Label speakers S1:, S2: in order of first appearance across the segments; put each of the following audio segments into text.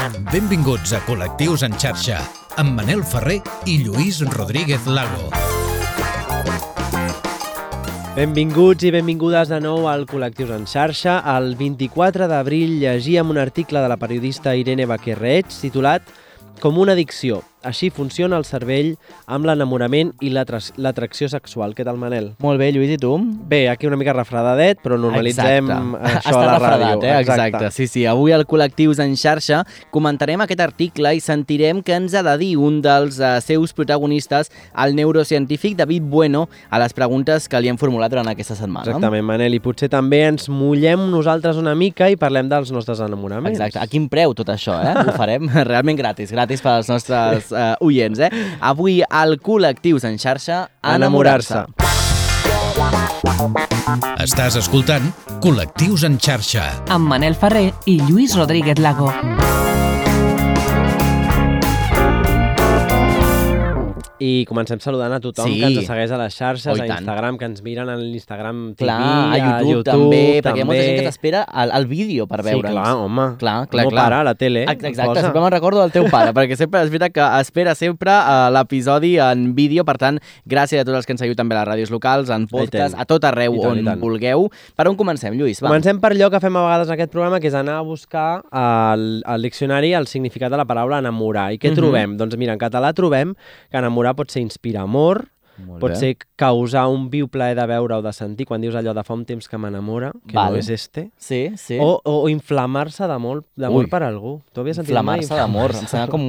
S1: Benvinguts a Col·lectius en xarxa, amb Manel Ferrer i Lluís Rodríguez Lago.
S2: Benvinguts i benvingudes de nou al Col·lectius en xarxa. El 24 d'abril llegíem un article de la periodista Irene Baquerreig titulat Com una addicció, així funciona el cervell amb l'enamorament i l'atracció sexual. Què tal, Manel?
S3: Molt bé, Lluís, i tu?
S2: Bé, aquí una mica refredadet, però normalitzem
S3: Exacte.
S2: això
S3: Està
S2: a la
S3: refredat,
S2: ràdio.
S3: Eh? Exacte. Sí, sí. Avui al Col·lectius en xarxa comentarem aquest article i sentirem què ens ha de dir un dels uh, seus protagonistes, el neurocientífic David Bueno, a les preguntes que li hem formulat durant aquesta setmana.
S2: Exactament, Manel, i potser també ens mullem nosaltres una mica i parlem dels nostres enamoraments.
S3: Exacte. A quin preu tot això, eh? Ho farem realment gratis, gratis per als nostres uh, oients, eh? Avui al Col·lectius en xarxa, enamorar-se.
S1: Estàs escoltant Col·lectius en xarxa.
S4: amb Manel Ferrer i Lluís Rodríguez Lago.
S2: I comencem saludant a tothom
S3: Sí.
S2: que ens segueix a les xarxes,
S3: Oh,
S2: a. Instagram, que ens miren a l'Instagram TV,
S3: Clar, a YouTube, també, perquè hi ha molta gent que t'espera al, al vídeo per veure'ns.
S2: Sí, clar, home.
S3: Clar, clar, clar.
S2: para a la tele.
S3: Ex- Exacte,
S2: posa.
S3: sempre me'n recordo del teu pare, perquè sempre és veritat que espera sempre uh, l'episodi en vídeo, per tant, gràcies a tots els que ens seguiu també a les ràdios locals, en podcast, a tot arreu
S2: I tant,
S3: on
S2: tant.
S3: vulgueu. Per on comencem, Lluís? Va.
S2: Comencem per allò que fem a vegades en aquest programa, que és anar a buscar al, al diccionari el significat de la paraula enamorar. I què
S3: Mhm.
S2: trobem? Doncs mira, en català trobem que enamorar pot ser inspirar amor,
S3: Molt
S2: pot
S3: bé.
S2: ser causar un viu plaer de veure o de sentir, quan dius allò de fa un temps que m'enamora, que
S3: Val.
S2: no és este,
S3: Sí, sí.
S2: o, o inflamar-se d'amor per algú. Tu havies sentit mai?
S3: Inflamar-se d'amor. Em sembla com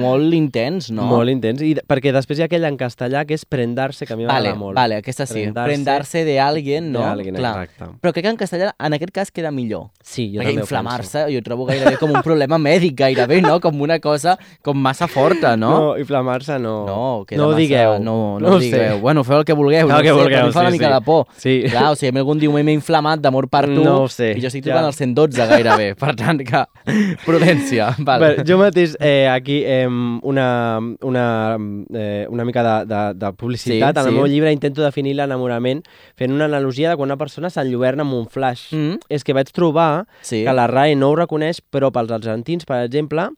S3: molt intens, no?
S2: Molt intens. I, perquè després hi ha aquell en castellà que és prendar-se, que a mi
S3: Vale,
S2: m'agrada molt.
S3: vale, aquesta sí.
S2: Prendarse
S3: Prendarse de alguien, no?
S2: de alguien,
S3: Clar.
S2: exacte.
S3: Però crec que en castellà, en aquest cas, queda millor.
S2: Sí, jo
S3: Perquè
S2: també
S3: inflamar-se jo trobo gairebé com un problema mèdic, gairebé, no? Com una cosa com massa forta, no?
S2: No, inflamar-se no.
S3: No, queda
S2: no
S3: massa...
S2: digueu.
S3: No, no,
S2: ho
S3: ho digueu.
S2: Sé.
S3: Bueno, feu el que vulgueu.
S2: El
S3: no
S2: que
S3: sé,
S2: vulgueu,
S3: mi fa una
S2: sí,
S3: mica
S2: sí.
S3: de por.
S2: Sí.
S3: Clar, o sigui, a mi algun dia m'he inflamat d'amor per tu
S2: No sé,
S3: i jo estic
S2: ja.
S3: trucant al 112 gairebé. Per tant, que prudència. Vale.
S2: Bé, jo mateix eh, aquí eh, una, una, eh, una mica de, de, de publicitat.
S3: Sí,
S2: en el
S3: sí.
S2: meu llibre intento definir l'enamorament fent una analogia de quan una persona s'enlluerna amb un flash.
S3: Mm.
S2: És que vaig trobar
S3: Sí.
S2: que la RAE no ho reconeix, però pels argentins, per exemple,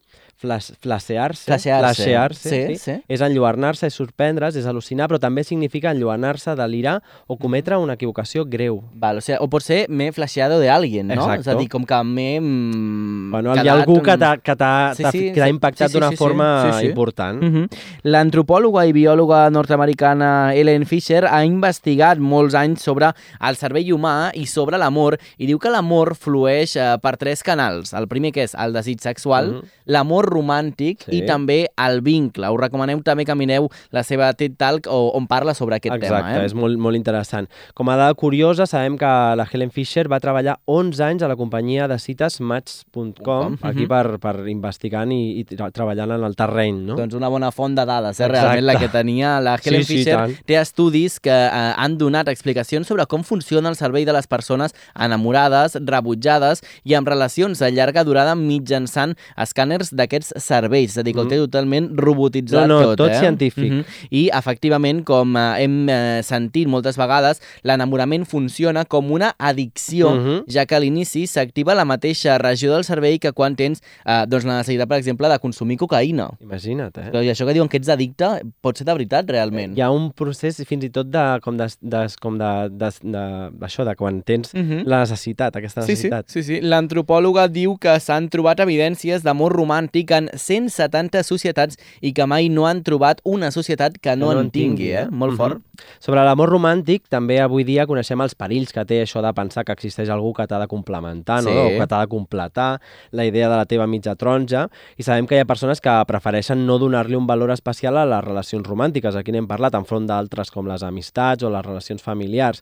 S2: flas, flashear-se,
S3: Flashear-se.
S2: flashear-se,
S3: Sí, sí.
S2: és enlluernar-se, és sorprendre's, és al·lucinar, però també significa enlluernar-se, delirar o cometre una equivocació greu.
S3: Val, o, sigui, o pot ser m'he flasheado de alguien, no?
S2: Exacto.
S3: És a dir, com que m'he... mm,
S2: Bueno, hi ha algú que t'ha que
S3: Sí, sí,
S2: que
S3: sí,
S2: impactat
S3: sí, sí,
S2: d'una
S3: sí, sí,
S2: forma
S3: sí, sí.
S2: important.
S3: Mhm. L'antropòloga i biòloga nord-americana Ellen Fisher ha investigat molts anys sobre el cervell humà i sobre l'amor i diu que l'amor flueix eh, per tres canals. El primer que és el desig sexual,
S2: Mhm.
S3: l'amor romàntic
S2: Sí.
S3: i també el vincle. Us recomanem també que mireu la seva TED Talk o- on parla sobre aquest
S2: Exacte,
S3: tema. Eh?
S2: és molt, molt interessant. Com a dada curiosa, sabem que la Helen Fisher va treballar 11 anys a la companyia de cites Match.com, aquí
S3: Mhm.
S2: per, per investigant i, i treballant en el terreny, no?
S3: Doncs una bona font de dades, eh,
S2: Exacte.
S3: realment, la que tenia la Helen
S2: Sí, sí,
S3: Fisher.
S2: tant.
S3: té estudis que eh, han donat explicacions sobre com funciona el cervell de les persones enamorades, rebutjades i amb relacions de llarga durada mitjançant escàners d'aquests cervells. És a dir, que el té totalment robotitzat
S2: No, no,
S3: tot.
S2: tot
S3: eh?
S2: científic.
S3: Mhm. I, efectivament, com eh, hem eh, sentit moltes vegades, l'enamorament funciona com una addicció,
S2: Mhm.
S3: ja que a l'inici s'activa la mateixa regió del cervell que quan tens eh, doncs la necessitat, per exemple, de consumir cocaïna.
S2: Imagina't, eh?
S3: Però, I això que diuen que ets addicte pot ser de veritat, realment.
S2: Hi ha un procés fins i tot de, com de, de, com de, de, de, això, de quan tens
S3: Mhm.
S2: la necessitat, aquesta
S3: Sí, sí,
S2: necessitat.
S3: sí, sí. L'antropòloga diu que s'han trobat evidències d'amor romàntic en 170 societats i que mai no han trobat una societat que no, en tingui, eh? Molt
S2: Mhm.
S3: fort.
S2: Sobre l'amor romàntic, també avui dia coneixem els perills que té això de pensar que existeix algú que t'ha de complementar, no?
S3: Sí.
S2: o que t'ha de completar la idea de la teva mitja taronja, i sabem que hi ha persones que prefereixen no donar-li un valor especial a les relacions romàntiques. Aquí n'hem parlat enfront d'altres com les amistats o les relacions familiars.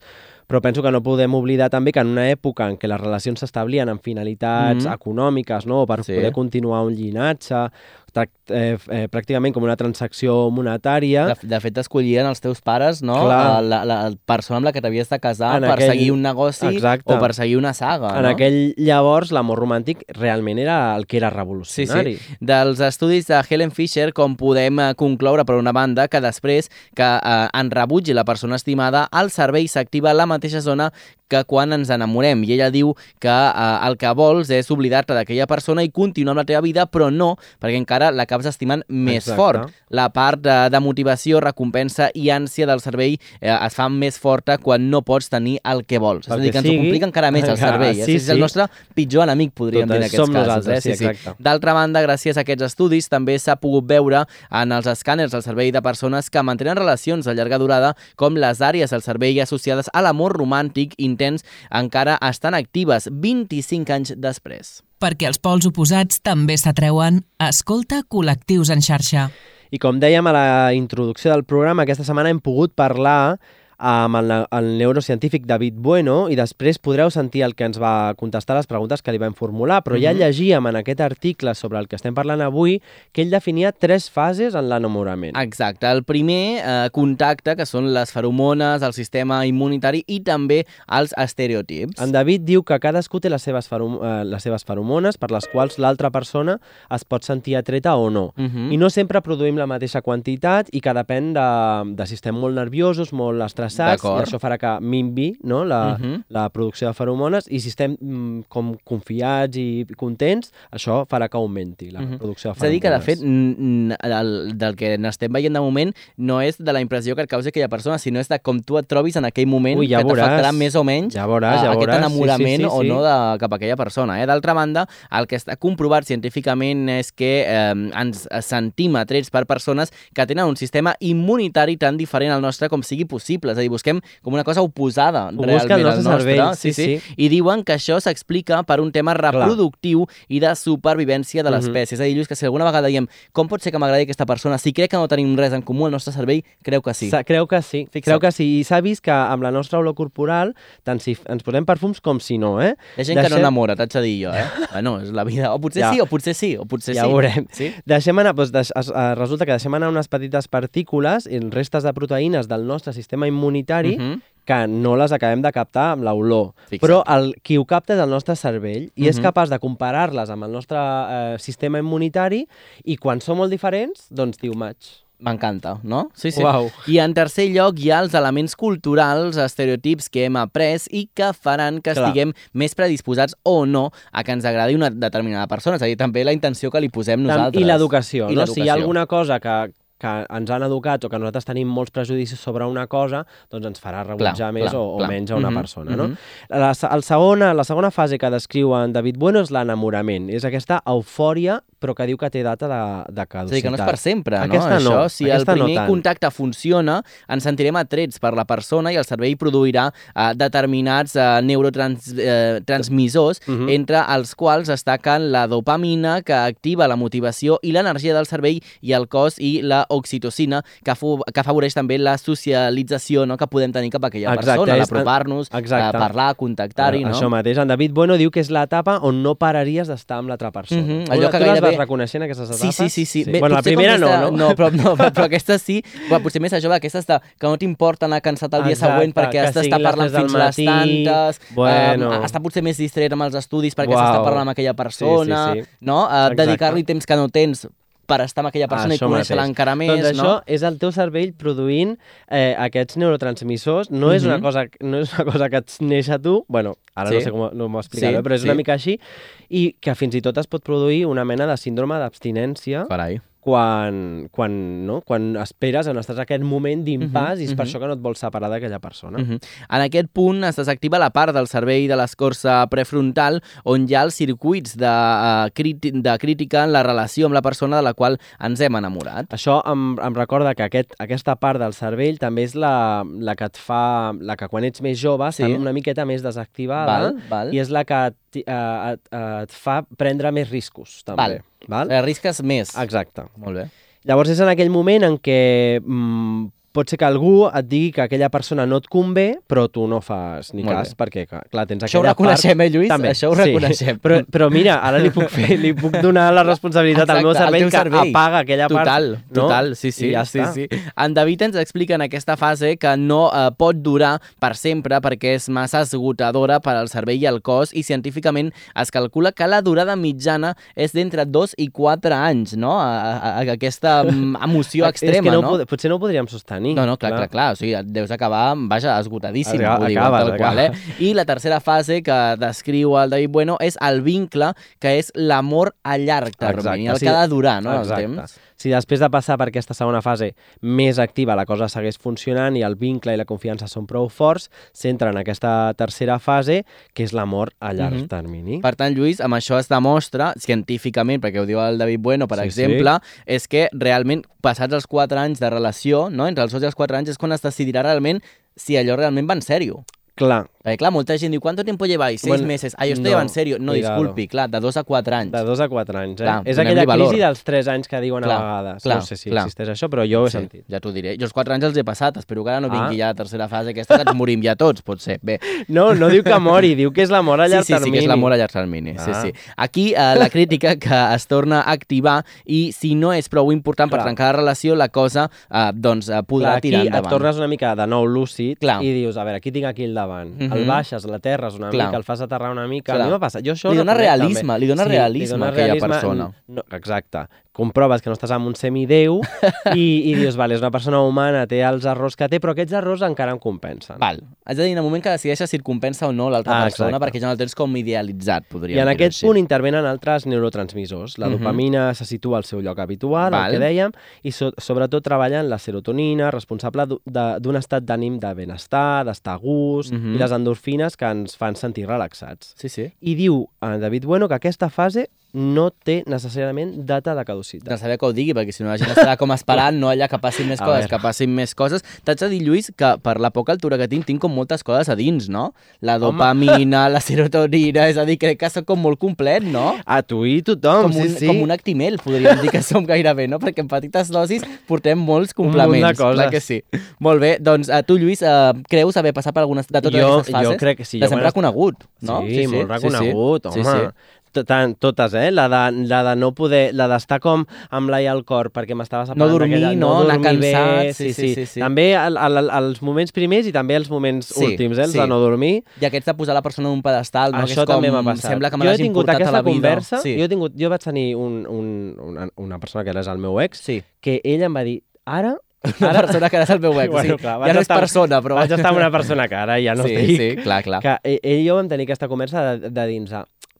S2: Però penso que no podem oblidar també que en una època en què les relacions s'establien amb finalitats
S3: Mhm.
S2: econòmiques, no? per
S3: Sí.
S2: poder continuar un llinatge, eh, eh, pràcticament com una transacció monetària.
S3: De, de fet, escollien els teus pares, no?
S2: Clar.
S3: La, la, la persona amb la que t'havies de casar
S2: En
S3: per
S2: aquell-
S3: seguir un negoci
S2: Exacte.
S3: o per seguir una saga,
S2: En
S3: no?
S2: aquell llavors, l'amor romàntic realment era el que era
S3: Sí,
S2: revolucionari.
S3: sí. Dels estudis de Helen Fisher, com podem eh, concloure, per una banda, que després que eh, en rebutgi la persona estimada, el cervell s'activa a la mateixa zona que quan ens enamorem. I ella diu que eh, el que vols és oblidar-te d'aquella persona i continuar amb la teva vida, però no, perquè encara l'acabes estimant més
S2: Exacte.
S3: fort. La part de, de motivació, recompensa i ànsia del cervell eh, es fa més forta quan no pots tenir el que vols.
S2: Pel
S3: és a dir,
S2: que
S3: que ens ho complica encara més el
S2: Encara,
S3: cervell. Eh?
S2: sí,
S3: és el
S2: sí.
S3: nostre pitjor enemic, podríem
S2: Total,
S3: dir en aquests casos. eh?
S2: sí, exacte.
S3: D'altra banda, gràcies a aquests estudis, també s'ha pogut veure en els escàners del cervell de persones que mantenen relacions de llarga durada com les àrees del cervell associades a l'amor romàntic intens encara estan actives 25 anys després.
S4: Perquè els pols oposats també s'atreuen, escolta Col·lectius en xarxa.
S2: I com dèiem a la introducció del programa, aquesta setmana hem pogut parlar amb el, el neurocientífic David Bueno i després podreu sentir el que ens va contestar les preguntes que li vam formular, però ja
S3: Mhm.
S2: llegíem en aquest article sobre el que estem parlant avui que ell definia tres fases en l'enamorament.
S3: Exacte. El primer eh, contacte, que són les feromones, el sistema immunitari i també els estereotips.
S2: En David diu que cadascú té les seves, ferom eh, les seves feromones per les quals l'altra persona es pot sentir atreta o no.
S3: Mhm.
S2: I no sempre produïm la mateixa quantitat i que depèn de, de si estem molt nerviosos, molt estressats,
S3: D'acord.
S2: i això farà que minvi no, la,
S3: Mhm.
S2: la producció de feromones, i si estem mm, com confiats i contents, això farà que augmenti la
S3: Mhm.
S2: producció de
S3: És a dir, que de
S2: feromones.
S3: fet, el, del que n'estem veient de moment no és de la impressió que et causi aquella persona, sinó és de com tu et trobis en aquell moment
S2: Ui, ja
S3: que t'afectarà més o menys
S2: Ja veuràs, ja
S3: aquest
S2: veuràs. Sí,
S3: enamorament
S2: sí, sí,
S3: o
S2: sí.
S3: no de, cap a aquella persona. Eh? D'altra banda, el que està comprovat científicament és que eh, ens sentim atrets per persones que tenen un sistema immunitari tan diferent al nostre com sigui possible. És a dir, busquem com una cosa oposada
S2: Ho
S3: realment
S2: el
S3: al nostre.
S2: cervell, sí, sí.
S3: I diuen que això s'explica per un tema reproductiu i de supervivència de
S2: Mhm.
S3: l'espècie. És a dir, Lluís, que si alguna vegada diem com pot ser que m'agradi aquesta persona, si crec que no tenim res en comú al nostre cervell, creu que sí.
S2: Sa- Creu que sí,
S3: Fixa't.
S2: creu que sí. I s'ha vist que amb la nostra olor corporal, tant si ens posem perfums com si no, eh?
S3: Hi ha gent que no
S2: Deixem-
S3: enamora, t'haig de dir jo, eh? bueno, és la vida. O potser
S2: Ja.
S3: sí, o potser sí, o potser
S2: Ja
S3: sí.
S2: ho veurem.
S3: Sí?
S2: Deixem anar, doncs, deix, eh, resulta que deixem anar unes petites partícules, en restes de proteïnes del nostre sistema immunitari,
S3: Mhm.
S2: que no les acabem de captar amb l'olor. Però el, qui ho capta és el nostre cervell i és
S3: Mhm.
S2: capaç de comparar-les amb el nostre eh, sistema immunitari i quan són molt diferents, doncs diu maig.
S3: M'encanta, no? Sí, sí.
S2: Uau.
S3: I en tercer lloc hi ha els elements culturals, estereotips que hem après i que faran que
S2: Clar.
S3: estiguem més predisposats o no a que ens agradi una determinada persona. És a dir, també la intenció que li posem nosaltres.
S2: I l'educació, no? Si hi ha alguna cosa que, que ens han educat o que nosaltres tenim molts prejudicis sobre una cosa, doncs ens farà rebutjar
S3: Clar,
S2: més
S3: clar,
S2: o,
S3: clar.
S2: o menys a una
S3: Mhm,
S2: persona, no?
S3: mhm.
S2: La, se- el segona, la segona fase que descriu en David Bueno és l'enamorament. És aquesta eufòria, però que diu que té data de, de
S3: És a
S2: caducitat.
S3: dir, que no és per sempre,
S2: Aquesta
S3: no?
S2: no,
S3: Això, si
S2: aquesta
S3: el
S2: no
S3: primer
S2: tant.
S3: contacte funciona, ens sentirem atrets per la persona i el cervell produirà eh, determinats eh, neurotransmissors, eh, transmissors,
S2: Mhm.
S3: entre els quals destaquen la dopamina, que activa la motivació i l'energia del cervell, i el cos i la oxitocina, que, que afavoreix també la socialització no? que podem tenir cap a aquella
S2: Exacte,
S3: persona, l'apropar-nos,
S2: exacte.
S3: eh, parlar, contactar-hi, no?
S2: Això mateix. En David Bueno diu que és l'etapa on no pararies d'estar amb l'altra persona.
S3: Mhm,
S2: Tu-
S3: allò que
S2: tu les
S3: gairebé-
S2: vas reconeixent, aquestes etapes?
S3: Sí, sí, sí. sí. Bé,
S2: bueno, la primera no,
S3: aquesta-
S2: no?
S3: No, però, no, però aquesta sí. Però potser més a jove, aquesta està, que no t'importa anar cansat el dia
S2: Exacte,
S3: següent perquè has d'estar
S2: les
S3: parlant fins
S2: del
S3: les tantes,
S2: Bueno.
S3: eh, està potser més distret amb els estudis perquè s'està parlant amb aquella persona,
S2: Sí, sí, sí.
S3: no? Eh,
S2: Exacte.
S3: dedicar-li temps que no tens per estar amb aquella persona
S2: Això
S3: i conèixer-la encara més,
S2: doncs
S3: no?
S2: això és el teu cervell produint eh, aquests neurotransmissors. No, és una
S3: Mhm.
S2: cosa, no és una cosa que et neix a tu, bueno, ara no
S3: Sí.
S2: sé com no m'ho explicaré,
S3: Sí,
S2: però és
S3: sí.
S2: una mica així, i que fins i tot es pot produir una mena de síndrome d'abstinència
S3: Carai.
S2: Quan, quan, no? quan esperes, on estàs en aquest moment d'impàs
S3: Mhm,
S2: i és per
S3: mhm.
S2: això que no et vols separar d'aquella persona.
S3: Mhm. En aquest punt es desactiva la part del cervell de l'escorça prefrontal on hi ha els circuits de, uh, críti de crítica en la relació amb la persona de la qual ens hem enamorat.
S2: Això em, em recorda que aquest, aquesta part del cervell també és la, la que et fa, la que quan ets més jove
S3: Sí.
S2: està una miqueta més desactivada
S3: Val, val.
S2: i és la que et, eh, et, et fa prendre més riscos, també.
S3: Val.
S2: Val?
S3: Arrisques més.
S2: Exacte.
S3: Molt bé.
S2: Llavors és en aquell moment en què mm, pot ser que algú et digui que aquella persona no et convé, però tu no fas ni
S3: Molt
S2: cas,
S3: bé.
S2: perquè, clar, tens
S3: Això ho
S2: aquella
S3: reconeixem,
S2: part...
S3: eh, Lluís?
S2: També,
S3: Això ho
S2: sí.
S3: reconeixem.
S2: Però, però mira, ara li puc, fer, li puc donar la responsabilitat al meu
S3: Exacte, al
S2: cervell
S3: teu
S2: que
S3: cervell.
S2: apaga aquella
S3: Total,
S2: part. no?
S3: total, sí, sí,
S2: I ja
S3: sí,
S2: està.
S3: sí. En David ens explica en aquesta fase que no eh, pot durar per sempre perquè és massa esgotadora per al cervell i al cos i científicament es calcula que la durada mitjana és d'entre 2 i 4 anys, no? A, a, a aquesta mm, emoció extrema,
S2: és que no,
S3: no?
S2: Potser no ho podríem sostenir.
S3: No, no, clar, clar, clar. O sigui, deus acabar, vaja, esgotadíssim, ho diuen,
S2: acabes,
S3: tal qual, eh? I la tercera fase que descriu el David Bueno és el vincle, que és l'amor a llarg termini,
S2: Exacte,
S3: el
S2: sí.
S3: que ha de durar, no, el
S2: Exacte.
S3: temps.
S2: Si després de passar per aquesta segona fase més activa la cosa segueix funcionant i el vincle i la confiança són prou forts, s'entra en aquesta tercera fase, que és l'amor a llarg
S3: Mhm.
S2: termini.
S3: Per tant, Lluís, amb això es demostra, científicament, perquè ho diu el David Bueno, per
S2: Sí,
S3: exemple, és que realment, passats els 4 anys de relació, no? entre els 2 i els 4 anys, és quan es decidirà realment si allò realment va en sèrio.
S2: Clar,
S3: Perquè, clar, molta gent diu, ¿cuánto tiempo lleváis? Seis
S2: Bueno,
S3: meses. Ah, jo estoy
S2: no,
S3: en sèrio. No,
S2: cuidado.
S3: disculpi, clar, de 2 a 4 anys.
S2: de dos a quatre anys. Eh?
S3: Clar,
S2: és aquella
S3: valor.
S2: crisi dels tres anys que diuen
S3: Clar,
S2: a vegades.
S3: clar,
S2: no sé si
S3: clar.
S2: existeix això, però jo ho he
S3: Sí,
S2: sentit.
S3: ja t'ho diré. Jo els 4 anys els he passat, espero que ara no
S2: Ah.
S3: vingui ja la tercera fase aquesta, que ens morim ja tots, potser. Bé,
S2: No, no diu que mori, diu que és l'amor a llarg
S3: sí, sí, sí,
S2: termini.
S3: que és l'amor a llarg termini. Sí,
S2: Ah.
S3: sí. Aquí eh, la crítica que es torna a activar i si no és prou important per
S2: Clar.
S3: trencar la relació, la cosa eh, doncs, eh, podrà
S2: Clar, aquí
S3: tirar
S2: et
S3: endavant.
S2: tornes una mica de nou lúcid
S3: Clar.
S2: i dius, a veure, aquí tinc aquí al davant.
S3: Mhm.
S2: El baixes, l'aterres una
S3: Clar.
S2: mica, el fas aterrar una mica.
S3: Clar.
S2: A mi m'ha passat. Jo això
S3: Li dona realisme,
S2: també.
S3: li dona realisme
S2: li dona
S3: a aquella
S2: realisme.
S3: persona.
S2: No, exacte. Comproves que no estàs amb un semideu i, i dius, vale, és una persona humana, té els errors que té, però aquests errors encara em compensen.
S3: Val. Has de dir en el moment que decideixes si et compensa o no l'altra
S2: Ah,
S3: persona,
S2: exacte.
S3: perquè ja no el tens com idealitzat, podríem
S2: I en
S3: dir
S2: aquest
S3: així.
S2: punt intervenen altres neurotransmissors. La
S3: Mhm.
S2: dopamina se situa al seu lloc habitual,
S3: Val.
S2: el que dèiem, i so sobretot treballen la serotonina, responsable d'un estat d'ànim de benestar, d'estar a gust,
S3: Mhm.
S2: i les endorfines que ens fan sentir relaxats.
S3: Sí, sí.
S2: I diu en David Bueno que aquesta fase no té necessàriament data de
S3: de
S2: caducitat.
S3: saber que ho digui, perquè si no la gent estarà com esperant, no allà que passin més
S2: A
S3: coses,
S2: veure.
S3: que passin més coses. T'haig de dir, Lluís, que per la poca altura que tinc, tinc com moltes coses a dins, no? La dopamina, la serotonina, és a dir, crec que soc com molt complet, no?
S2: A tu i tothom,
S3: Com
S2: sí,
S3: un,
S2: sí.
S3: com un actimel, podríem dir que som gairebé, no? Perquè en petites dosis portem molts
S2: Un
S3: complements.
S2: de coses.
S3: Clar que sí. Molt bé, doncs uh, tu, Lluís, uh, creus haver passat per algunes de totes
S2: Jo-
S3: aquestes fases?
S2: jo crec que sí,
S3: De
S2: jo
S3: sempre reconegut, no?
S2: Sí, molt reconegut,
S3: sí,
S2: home.
S3: Sí, sí.
S2: Tant, totes, eh? La de, la de no poder, la d'estar com amb l'ai al cor perquè m'estava separant
S3: No dormir,
S2: d'aquella-
S3: no? Anar
S2: dormir bé,
S3: cansat,
S2: sí,
S3: sí, sí, sí, sí.
S2: També el, el, els moments primers i també els moments
S3: Sí,
S2: últims, eh? Els
S3: sí.
S2: de no dormir.
S3: I aquests de posar la persona en un pedestal, no? que
S2: Això
S3: és com,
S2: també m'ha passat.
S3: Sembla que me l'hagin portat a la vida.
S2: conversa,
S3: Sí.
S2: jo, he tingut, jo vaig tenir un, un, una, una persona que era el meu ex,
S3: sí.
S2: que ell em va dir, ara...
S3: Una persona que ara és el meu ex,
S2: Bueno,
S3: sí.
S2: clar,
S3: ja no és
S2: estar-
S3: persona, però...
S2: Vaig estar amb una persona que ara ja no
S3: sí,
S2: estic.
S3: sí, clar, clar.
S2: Que ell, ell i jo vam tenir aquesta conversa de, de dins de,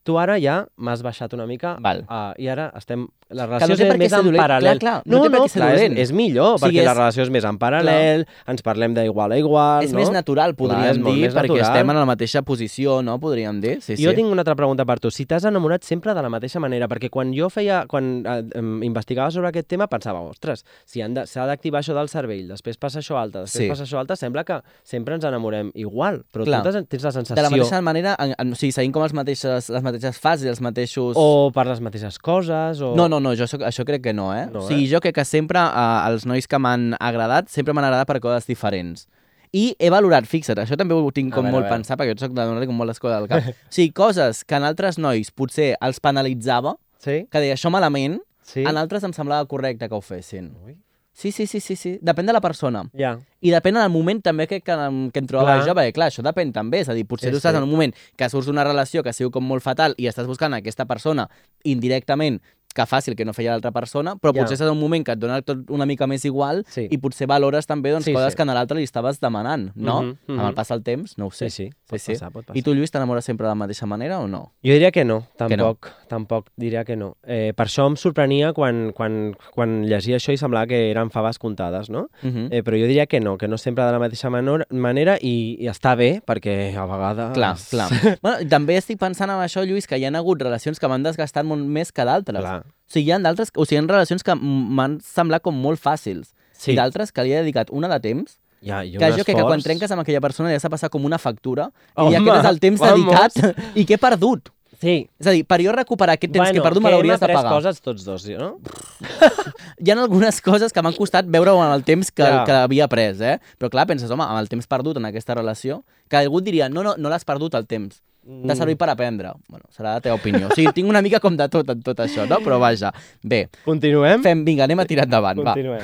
S2: tu ara ja m'has baixat una mica
S3: Val.
S2: uh, i ara estem... La
S3: no
S2: relació
S3: per
S2: és més en
S3: dolent.
S2: paral·lel.
S3: Clar, clar, no té per què ser
S2: clar, és, és millor,
S3: O sigui,
S2: perquè la
S3: és-
S2: relació és més en paral·lel, ens parlem d'igual a igual,
S3: És
S2: no?
S3: més natural, podríem
S2: molt
S3: dir, perquè
S2: natural.
S3: estem en la mateixa posició, no? Podríem dir. Sí,
S2: Jo
S3: sí.
S2: tinc una altra pregunta per tu. Si t'has enamorat sempre de la mateixa manera, perquè quan jo feia, quan eh, investigava sobre aquest tema, pensava, ostres, si s'ha d'activar això del cervell, després passa això altre, després
S3: Sí.
S2: passa això altre, sembla que sempre ens enamorem igual, però
S3: Clar.
S2: tu tens la sensació...
S3: De la mateixa manera, en, en, o sigui, seguim com els mateixes, les mateixes fases, els mateixos...
S2: O per les mateixes coses, o...
S3: No, no, no, jo soc, això crec que no, eh?
S2: No,
S3: o sigui, jo crec que sempre eh, els nois que m'han agradat sempre m'han agradat per coses diferents. I he valorat, fixa't, això també ho tinc com
S2: veure,
S3: molt pensat, perquè jo soc de donar com moltes coses al cap. o sigui, coses que en altres nois potser els penalitzava,
S2: Sí?
S3: que deia això malament,
S2: Sí?
S3: en altres em semblava correcte que ho fessin.
S2: Ui.
S3: Sí, sí, sí, sí, sí. Depèn de la persona.
S2: Ja.
S3: I depèn del moment també que, que, que em trobava
S2: Clar.
S3: jo, perquè clar, això depèn també, és a dir, potser
S2: És
S3: tu estàs
S2: cert.
S3: en un moment que surts d'una relació que siu com molt fatal i estàs buscant aquesta persona indirectament que faci el que no feia l'altra persona, però
S2: Ja.
S3: potser en un moment que et dona tot una mica més igual
S2: Sí.
S3: i potser valores també doncs,
S2: Sí,
S3: coses
S2: sí.
S3: que a l'altre li estaves demanant, no?
S2: Mhm, mhm.
S3: Amb el pas del temps, no ho sé.
S2: Sí, sí, pot passar, pot passar.
S3: I tu, Lluís, t'enamores sempre de la mateixa manera o no?
S2: Jo diria que no,
S3: Que no.
S2: tampoc, tampoc diria que no. Eh, per això em sorprenia quan, quan, quan llegia això i semblava que eren faves comptades, no?
S3: Mhm.
S2: Eh, però jo diria que no, que no sempre de la mateixa manor, manera i, i està bé, perquè a vegades...
S3: Clar, clar. bueno, també estic pensant en això, Lluís, que hi ha hagut relacions que m'han desgastat molt més que d'altres. O sigui, hi ha d'altres, o sigui, hi ha relacions que m'han semblat com molt fàcils.
S2: Sí.
S3: I d'altres que li he dedicat una de temps,
S2: Ja, i un
S3: que jo crec que quan trenques amb aquella persona ja s'ha passat com una factura,
S2: Home,
S3: i aquest és el temps
S2: vamos.
S3: dedicat i que he perdut.
S2: Sí.
S3: És a dir, per jo recuperar aquest temps que he perdut me l'hauries de pagar.
S2: coses tots dos, no?
S3: Hi ha algunes coses que m'han costat veure en el temps que,
S2: Ja.
S3: que havia après, eh? Però clar, penses, home, amb el temps perdut en aquesta relació, que algú diria, no, no, no l'has perdut el temps. T'ha servit per aprendre. Bueno, serà la teva opinió. O sigui, tinc una mica com de tot en tot això, no? Però vaja. Bé,
S2: Continuem?
S3: fem, vinga, anem a tirar endavant, va.
S2: Continuem.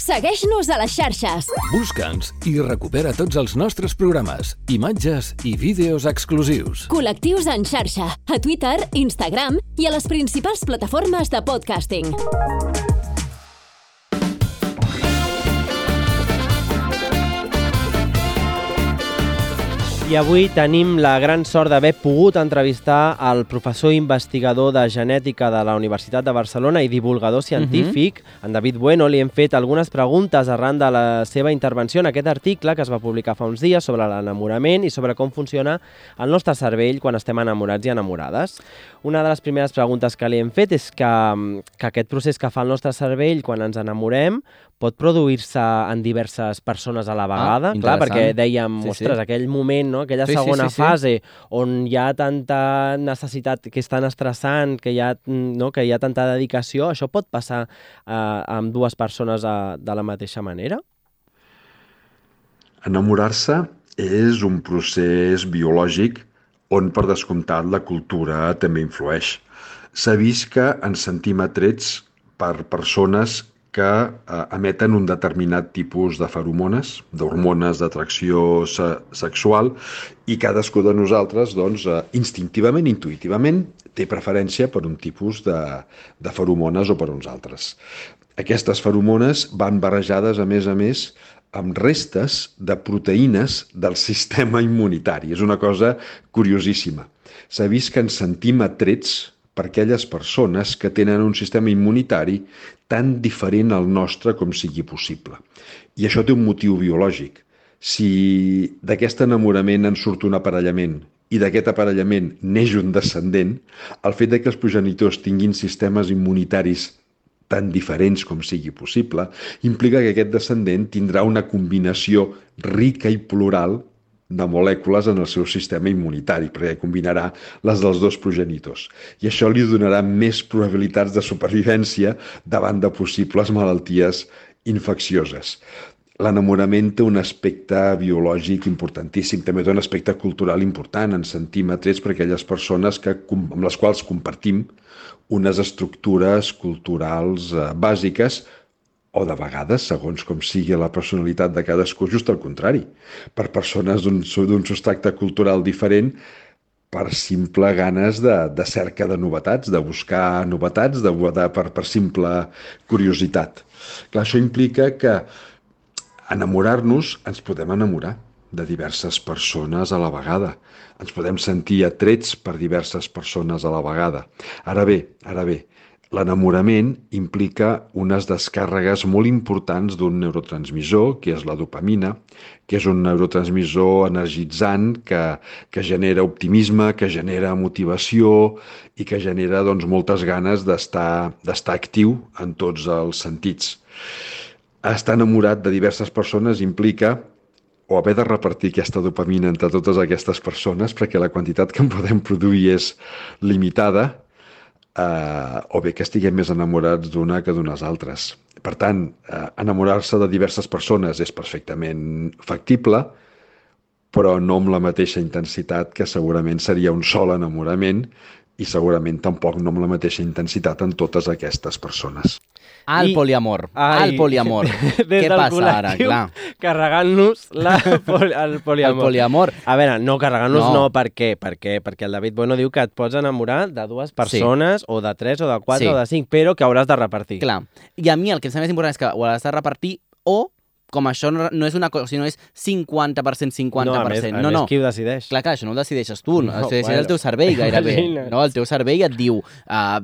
S5: Segueix-nos a les xarxes.
S6: Busca'ns i recupera tots els nostres programes, imatges i vídeos exclusius.
S5: Col·lectius en xarxa. A Twitter, Instagram i a les principals plataformes de podcasting.
S2: I avui tenim la gran sort d'haver pogut entrevistar el professor investigador de genètica de la Universitat de Barcelona i divulgador científic, uh -huh. en David Bueno. Li hem fet algunes preguntes arran de la seva intervenció en aquest article que es va publicar fa uns dies sobre l'enamorament i sobre com funciona el nostre cervell quan estem enamorats i enamorades. Una de les primeres preguntes que li hem fet és que, que aquest procés que fa el nostre cervell quan ens enamorem pot produir-se en diverses persones a la vegada, clar,
S3: interessant.
S2: perquè dèiem,
S3: Sí, sí.
S2: ostres, aquell moment, no? aquella
S3: Sí, sí,
S2: segona
S3: sí, sí.
S2: fase on hi ha tanta necessitat, que és tan estressant, que hi ha, no? que hi ha tanta dedicació, això pot passar eh, amb dues persones eh, de la mateixa manera?
S7: Enamorar-se és un procés biològic on, per descomptat, la cultura també influeix. S'ha vist que ens sentim atrets per persones que eh, emeten un determinat tipus de feromones, d'hormones d'atracció se sexual, i cadascú de nosaltres, doncs, eh, instintivament, intuïtivament, té preferència per un tipus de, de feromones o per uns altres. Aquestes feromones van barrejades, a més a més, amb restes de proteïnes del sistema immunitari. És una cosa curiosíssima. S'ha vist que ens sentim atrets per aquelles persones que tenen un sistema immunitari tan diferent al nostre com sigui possible. I això té un motiu biològic. Si d'aquest enamorament en surt un aparellament i d'aquest aparellament neix un descendent, el fet de que els progenitors tinguin sistemes immunitaris tan diferents com sigui possible, implica que aquest descendent tindrà una combinació rica i plural de molècules en el seu sistema immunitari, perquè combinarà les dels dos progenitors. I això li donarà més probabilitats de supervivència davant de possibles malalties infeccioses. L'enamorament té un aspecte biològic importantíssim, també té un aspecte cultural important, ens sentim atrets per aquelles persones que, amb les quals compartim unes estructures culturals eh, bàsiques o de vegades, segons com sigui la personalitat de cadascú, just al contrari. Per persones d'un substracte cultural diferent, per simple ganes de, de cerca de novetats, de buscar novetats, de, de, per, per simple curiositat. Clar, això implica que enamorar-nos, ens podem enamorar de diverses persones a la vegada. Ens podem sentir atrets per diverses persones a la vegada. Ara bé, ara bé, l'enamorament implica unes descàrregues molt importants d'un neurotransmissor, que és la dopamina, que és un neurotransmissor energitzant que, que genera optimisme, que genera motivació i que genera doncs, moltes ganes d'estar actiu en tots els sentits. Estar enamorat de diverses persones implica o haver de repartir aquesta dopamina entre totes aquestes persones perquè la quantitat que en podem produir és limitada eh, o bé que estiguem més enamorats d'una que d'unes altres. Per tant, eh, enamorar-se de diverses persones és perfectament factible, però no amb la mateixa intensitat que segurament seria un sol enamorament i segurament tampoc no amb la mateixa intensitat en totes aquestes persones.
S3: Al
S2: I-
S3: poliamor.
S2: Ai,
S3: Al poliamor.
S2: Des
S3: Què
S2: del
S3: passa ara? Clar.
S2: Carregant-nos la, poli, el
S3: El
S2: poliamor.
S3: poliamor.
S2: A veure, no, carregant-nos
S3: No.
S2: no. per què? Per què? Perquè el David Bueno diu que et pots enamorar de dues persones, sí. o de tres, o de quatre,
S3: Sí.
S2: o de cinc, però que hauràs de repartir.
S3: Clar. I a mi el que em sembla més important és que ho has de repartir o, com això no no és una cosa, sinó és 50%, 50%.
S2: No, a més, a
S3: no,
S2: més
S3: no.
S2: qui ho decideix?
S3: Clar, clar, això no ho decideixes tu, no,
S2: No,
S3: decideix
S2: bueno.
S3: el teu cervell gairebé.
S2: Imagina't.
S3: No, el teu cervell et diu uh,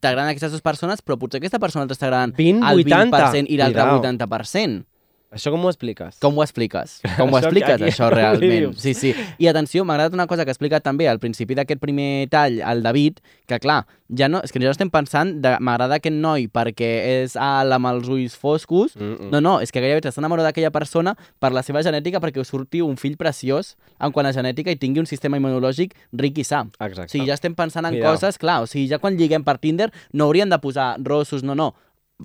S3: t'agraden aquestes dues persones, però potser aquesta persona t'està agradant
S2: 20,
S3: el
S2: 80.
S3: 20% i l'altre
S2: Cuidao.
S3: 80%.
S2: Això com ho expliques?
S3: Com ho expliques? Com ho expliques,
S2: aquí-
S3: això, realment? Sí, sí. I atenció, m'ha agradat una cosa que ha explicat també al principi d'aquest primer tall, el David, que clar, ja no, és que ja estem pensant, de, m'agrada aquest noi perquè és alt amb els ulls foscos,
S2: Mm -mm.
S3: no, no, és que gairebé t'està enamorant d'aquella persona per la seva genètica perquè us surti un fill preciós en quant a genètica i tingui un sistema immunològic ric i sa.
S2: Exacte.
S3: O sigui, ja estem pensant en
S2: Cuidao.
S3: coses, clar, o sigui, ja quan lliguem per Tinder no hauríem de posar rossos, no, no.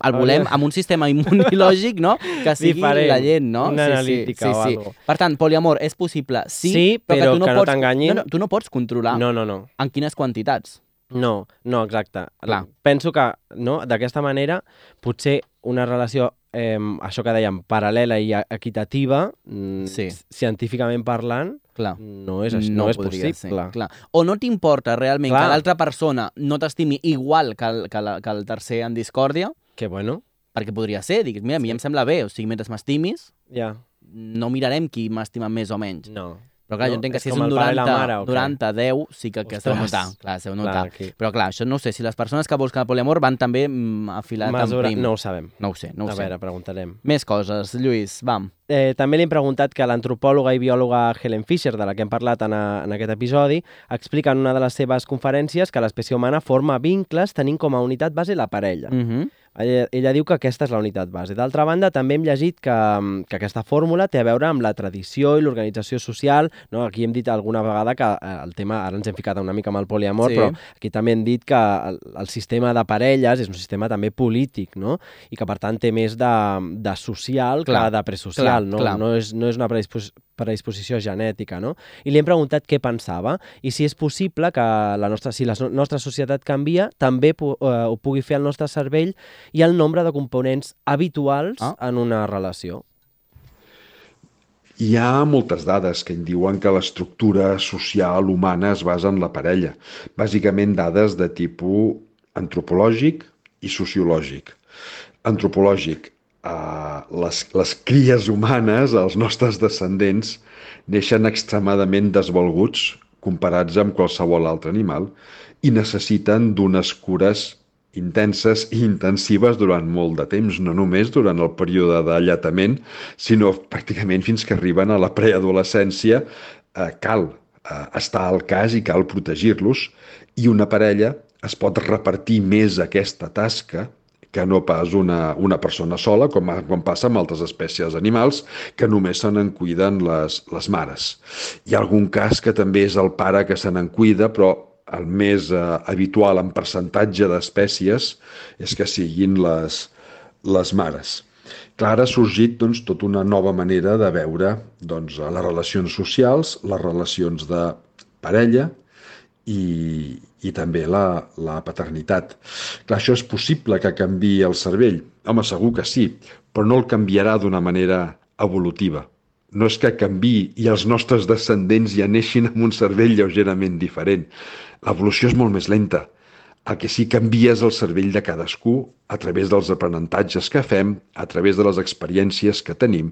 S3: El volem amb un sistema immunològic, no?, que sigui
S2: Diferent,
S3: la gent, no?
S2: una
S3: sí,
S2: analítica
S3: sí, sí, sí.
S2: algo.
S3: Per tant, poliamor és possible, sí,
S2: Sí,
S3: però,
S2: però
S3: que, tu no
S2: que no
S3: pots,
S2: t'enganyin.
S3: No, no, tu no pots controlar
S2: No, no, no.
S3: en quines quantitats.
S2: No, no, exacte.
S3: Clar.
S2: Penso que no, d'aquesta manera potser una relació, eh, això que dèiem, paral·lela i equitativa, mm,
S3: Sí.
S2: científicament parlant,
S3: Clar.
S2: no és, no, no és possible.
S3: Ser, clar. O no t'importa realment
S2: Clar.
S3: que l'altra persona no t'estimi igual que el, que, la, que el tercer en discòrdia,
S2: Que bueno,
S3: perquè podria ser, digues, mira, a mi em sembla bé, o sigui, mentre m'estimis,
S2: ja,
S3: no mirarem qui m'estima més o menys.
S2: no.
S3: Però clar,
S2: No?
S3: jo entenc que
S2: És
S3: si és un
S2: el pare i la
S3: 90,
S2: mare, o què?
S3: 90 10, sí que, que s'ho
S2: Ostres.
S3: notar. Clar,
S2: Clar,
S3: notar.
S2: aquí.
S3: Però clar, això no sé, si les persones que busquen el poliamor van també mm, afilat
S2: Mesura,
S3: en prim.
S2: no ho sabem.
S3: no ho sé, no ho
S2: a
S3: sé.
S2: veure, preguntarem.
S3: Més coses, Lluís, vam.
S2: Eh, també li hem preguntat que l'antropòloga i biòloga Helen Fisher, de la que hem parlat en, a, en aquest episodi, explica en una de les seves conferències que l'espècie humana forma vincles tenint com a unitat base la parella.
S3: Mm -hmm.
S2: Ella, ella diu que aquesta és la unitat base. D'altra banda, també hem llegit que, mm, que aquesta fórmula té a veure amb la tradició i l'organització social. No? Aquí hem dit alguna vegada que eh, el tema, ara ens hem ficat una mica amb el poliamor,
S3: Sí.
S2: però aquí també hem dit que el, el sistema de parelles és un sistema també polític, no? I que per tant té més de, de social
S3: Clar,
S2: que de presocial,
S3: clar,
S2: no?
S3: clar.
S2: No, és, no és una predispos predisposició genètica, no? I li hem preguntat què pensava i si és possible que la nostra, si la so- nostra societat canvia, també pu eh, ho pugui fer el nostre cervell i el nombre de components habituals
S3: Ah.
S2: en una relació.
S7: Hi ha moltes dades que indiuen que l'estructura social humana es basa en la parella. Bàsicament dades de tipus antropològic i sociològic. Antropològic, eh, les, les cries humanes, els nostres descendents, neixen extremadament desvalguts comparats amb qualsevol altre animal i necessiten d'unes cures intenses i intensives durant molt de temps, no només durant el període d'allatament, sinó pràcticament fins que arriben a la preadolescència, eh, cal eh, estar al cas i cal protegir-los, i una parella es pot repartir més aquesta tasca que no pas una, una persona sola, com, com passa amb altres espècies animals, que només se n'en cuiden les, les mares. Hi ha algun cas que també és el pare que se n'en cuida, però el més eh, habitual en percentatge d'espècies és que siguin les, les mares. Clar, ha sorgit doncs, tota una nova manera de veure doncs, les relacions socials, les relacions de parella i, i també la, la paternitat. Clar, això és possible que canvi el cervell? Home, segur que sí, però no el canviarà d'una manera evolutiva. No és que canvi i els nostres descendents ja neixin amb un cervell lleugerament diferent. L'evolució és molt més lenta. El que sí que canvia és el cervell de cadascú a través dels aprenentatges que fem, a través de les experiències que tenim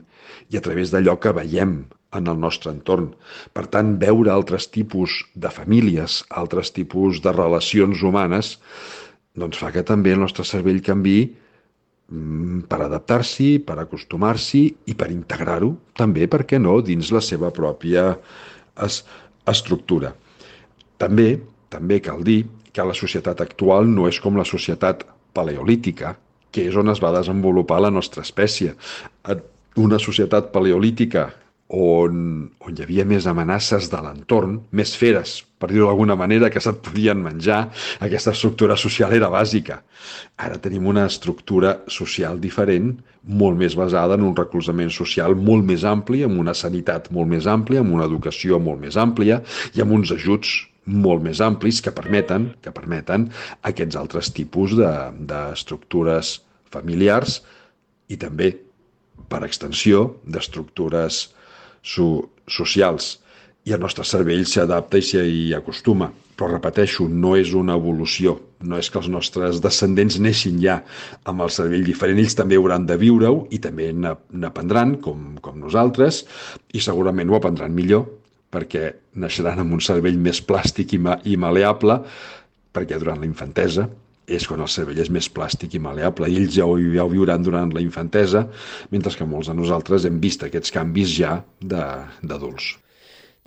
S7: i a través d'allò que veiem en el nostre entorn. Per tant, veure altres tipus de famílies, altres tipus de relacions humanes, doncs fa que també el nostre cervell canvi mm, per adaptar-s'hi, per acostumar-s'hi i per integrar-ho també, per què no, dins la seva pròpia es estructura. També, també cal dir que la societat actual no és com la societat paleolítica, que és on es va desenvolupar la nostra espècie. Una societat paleolítica on, on hi havia més amenaces de l'entorn, més feres, per dir-ho d'alguna manera, que se't podien menjar, aquesta estructura social era bàsica. Ara tenim una estructura social diferent, molt més basada en un recolzament social molt més ampli, amb una sanitat molt més àmplia, amb una educació molt més àmplia i amb uns ajuts molt més amplis que permeten, que permeten aquests altres tipus de- d'estructures familiars i també, per extensió, d'estructures so socials. I el nostre cervell s'adapta i s'hi acostuma. Però repeteixo, no és una evolució. No és que els nostres descendents neixin ja amb el cervell diferent. Ells també hauran de viure-ho i també n'ap- n'aprendran, com, com nosaltres, i segurament ho aprendran millor perquè naixeran amb un cervell més plàstic i, ma i maleable, perquè durant la infantesa és quan el cervell és més plàstic i maleable i ells ja ho, ja ho viuran durant la infantesa, mentre que molts de nosaltres hem vist aquests canvis ja d'adults.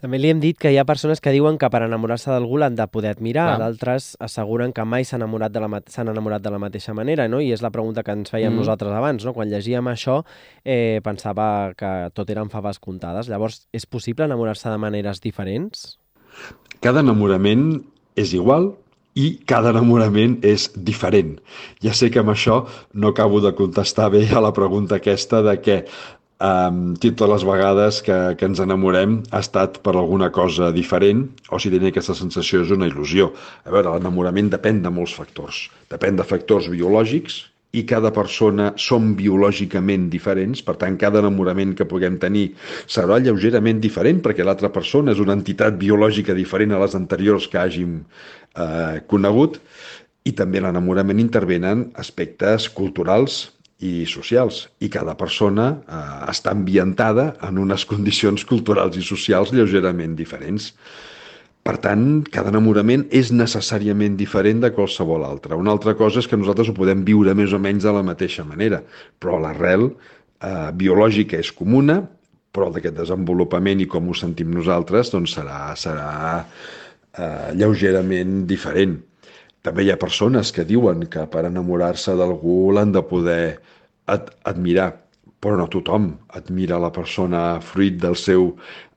S2: També li hem dit que hi ha persones que diuen que per enamorar-se d'algú l'han de poder admirar, d'altres asseguren que mai s'han enamorat, de la, enamorat de la mateixa manera, no? I és la pregunta que ens fèiem mm. nosaltres abans, no? Quan llegíem això eh, pensava que tot eren faves comptades. Llavors, és possible enamorar-se de maneres diferents?
S7: Cada enamorament és igual, i cada enamorament és diferent. Ja sé que amb això no acabo de contestar bé a la pregunta aquesta de que um, totes les vegades que, que ens enamorem ha estat per alguna cosa diferent o si tenia aquesta sensació és una il·lusió. A veure, l'enamorament depèn de molts factors. Depèn de factors biològics, i cada persona som biològicament diferents, per tant, cada enamorament que puguem tenir serà lleugerament diferent perquè l'altra persona és una entitat biològica diferent a les anteriors que hàgim eh, conegut. I també l'enamorament intervenen aspectes culturals i socials. I cada persona eh, està ambientada en unes condicions culturals i socials lleugerament diferents. Per tant, cada enamorament és necessàriament diferent de qualsevol altre. Una altra cosa és que nosaltres ho podem viure més o menys de la mateixa manera, però l'arrel eh, biològica és comuna, però d'aquest desenvolupament i com ho sentim nosaltres doncs serà, serà eh, lleugerament diferent. També hi ha persones que diuen que per enamorar-se d'algú l'han de poder ad admirar, però no tothom admira la persona fruit del seu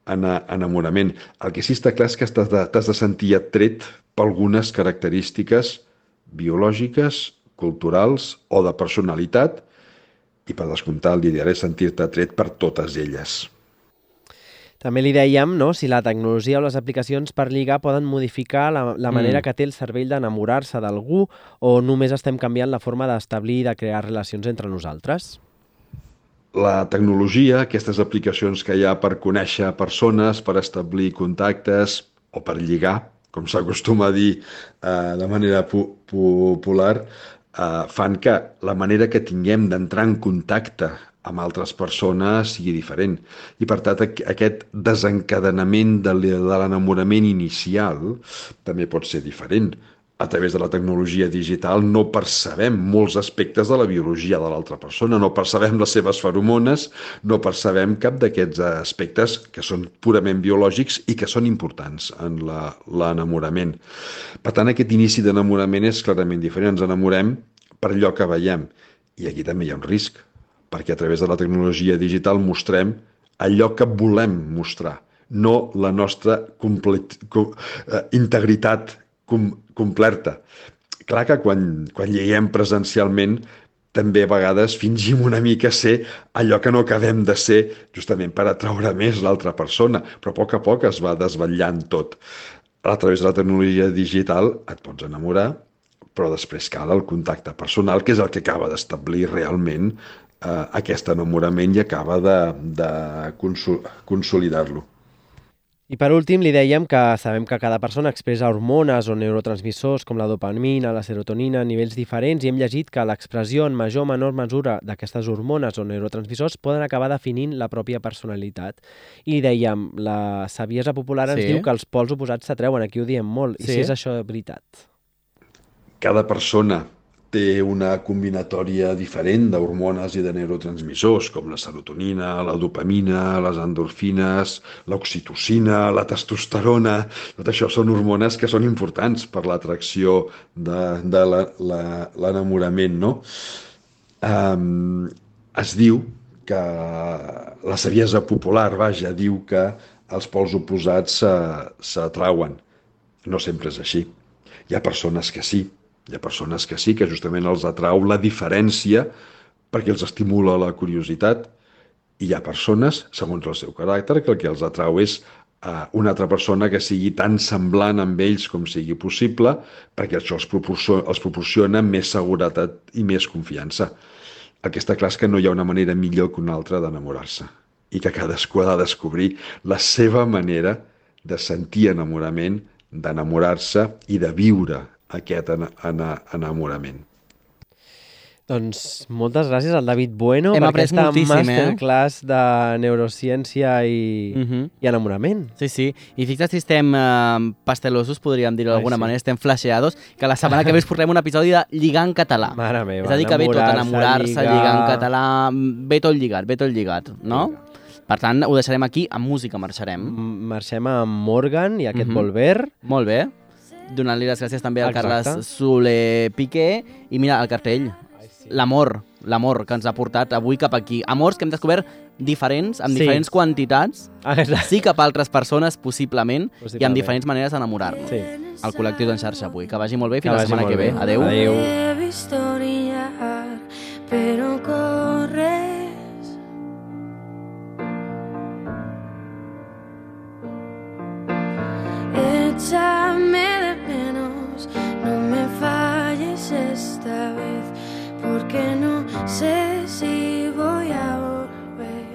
S7: enamorament. El que sí està clar és que t'has de, de sentir atret per algunes característiques biològiques, culturals o de personalitat i per descomptat l'ideal és sentir-te atret per totes elles.
S2: També li dèiem no, si la tecnologia o les aplicacions per lligar poden modificar la, la manera mm. que té el cervell d'enamorar-se d'algú o només estem canviant la forma d'establir i de crear relacions entre nosaltres?
S7: La tecnologia, aquestes aplicacions que hi ha per conèixer persones, per establir contactes o per lligar, com s'acostuma a dir eh, de manera pu popular, eh, fan que la manera que tinguem d'entrar en contacte amb altres persones sigui diferent. I per tant, aquest desencadenament de l'enamorament inicial també pot ser diferent a través de la tecnologia digital no percebem molts aspectes de la biologia de l'altra persona, no percebem les seves feromones, no percebem cap d'aquests aspectes que són purament biològics i que són importants en l'enamorament. Per tant, aquest inici d'enamorament és clarament diferent. Ens enamorem per allò que veiem. I aquí també hi ha un risc, perquè a través de la tecnologia digital mostrem allò que volem mostrar, no la nostra complet, com, eh, integritat com, completa. Clar que quan, quan lleguem presencialment també a vegades fingim una mica ser allò que no acabem de ser justament per atraure més l'altra persona, però a poc a poc es va desvetllant tot. A través de la tecnologia digital et pots enamorar, però després cal el contacte personal, que és el que acaba d'establir realment eh, aquest enamorament i acaba de, de consolidar-lo.
S2: I per últim li dèiem que sabem que cada persona expressa hormones o neurotransmissors com la dopamina, la serotonina, a nivells diferents i hem llegit que l'expressió en major o menor mesura d'aquestes hormones o neurotransmissors poden acabar definint la pròpia personalitat. I li dèiem, la saviesa popular ens sí. diu que els pols oposats s'atreuen, aquí ho diem molt, sí. i si és això veritat.
S7: Cada persona té una combinatòria diferent d'hormones i de neurotransmissors, com la serotonina, la dopamina, les endorfines, l'oxitocina, la testosterona... Tot això són hormones que són importants per l'atracció de, de l'enamorament, no? Um, es diu que la saviesa popular, vaja, diu que els pols oposats s'atrauen. No sempre és així. Hi ha persones que sí, hi ha persones que sí, que justament els atrau la diferència perquè els estimula la curiositat i hi ha persones, segons el seu caràcter, que el que els atrau és uh, una altra persona que sigui tan semblant amb ells com sigui possible perquè això els proporciona, els proporciona més seguretat i més confiança. El que està clar és que no hi ha una manera millor que una altra d'enamorar-se i que cadascú ha de descobrir la seva manera de sentir enamorament, d'enamorar-se i de viure aquest en, en, enamorament.
S2: Doncs moltes gràcies al David Bueno
S3: Hem
S2: per
S3: après
S2: aquesta
S3: moltíssim, eh?
S2: masterclass de neurociència i,
S3: Uh -huh.
S2: i enamorament.
S3: Sí, sí. I fixa't si estem eh, pastelosos, podríem dir d'alguna
S2: sí.
S3: manera, estem flasheados, que la setmana que ve us portarem un episodi de lligar en català.
S2: Mare meva,
S3: És a dir, que ve tot,
S2: enamorar-se,
S3: enamorar-se, lligar. en català, ve tot lligat, ve tot lligat, no? Per tant, ho deixarem aquí, amb música marxarem.
S2: M- Marxem amb Morgan i aquest
S3: Mhm.
S2: Volver.
S3: Molt bé. Donant-li les gràcies també al
S2: Exacte.
S3: Carles Soler Piqué. I mira, el cartell, l'amor, l'amor que ens ha portat avui cap aquí. Amors que hem descobert diferents, amb
S2: Sí.
S3: diferents quantitats,
S2: Ah, exacte.
S3: sí cap a altres persones, possiblement, i
S2: Possiblement.
S3: amb diferents maneres d'enamorar-nos.
S2: Sí.
S3: El col·lectiu d'en xarxa avui. Que vagi molt bé i
S2: Que
S3: fins la setmana que ve.
S2: bé.
S3: Adeu.
S2: Adeu.
S8: Pero corres. Échame sé si voy a volver.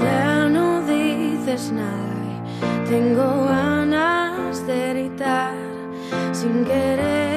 S8: Ya no dices nada y tengo ganas de gritar sin querer.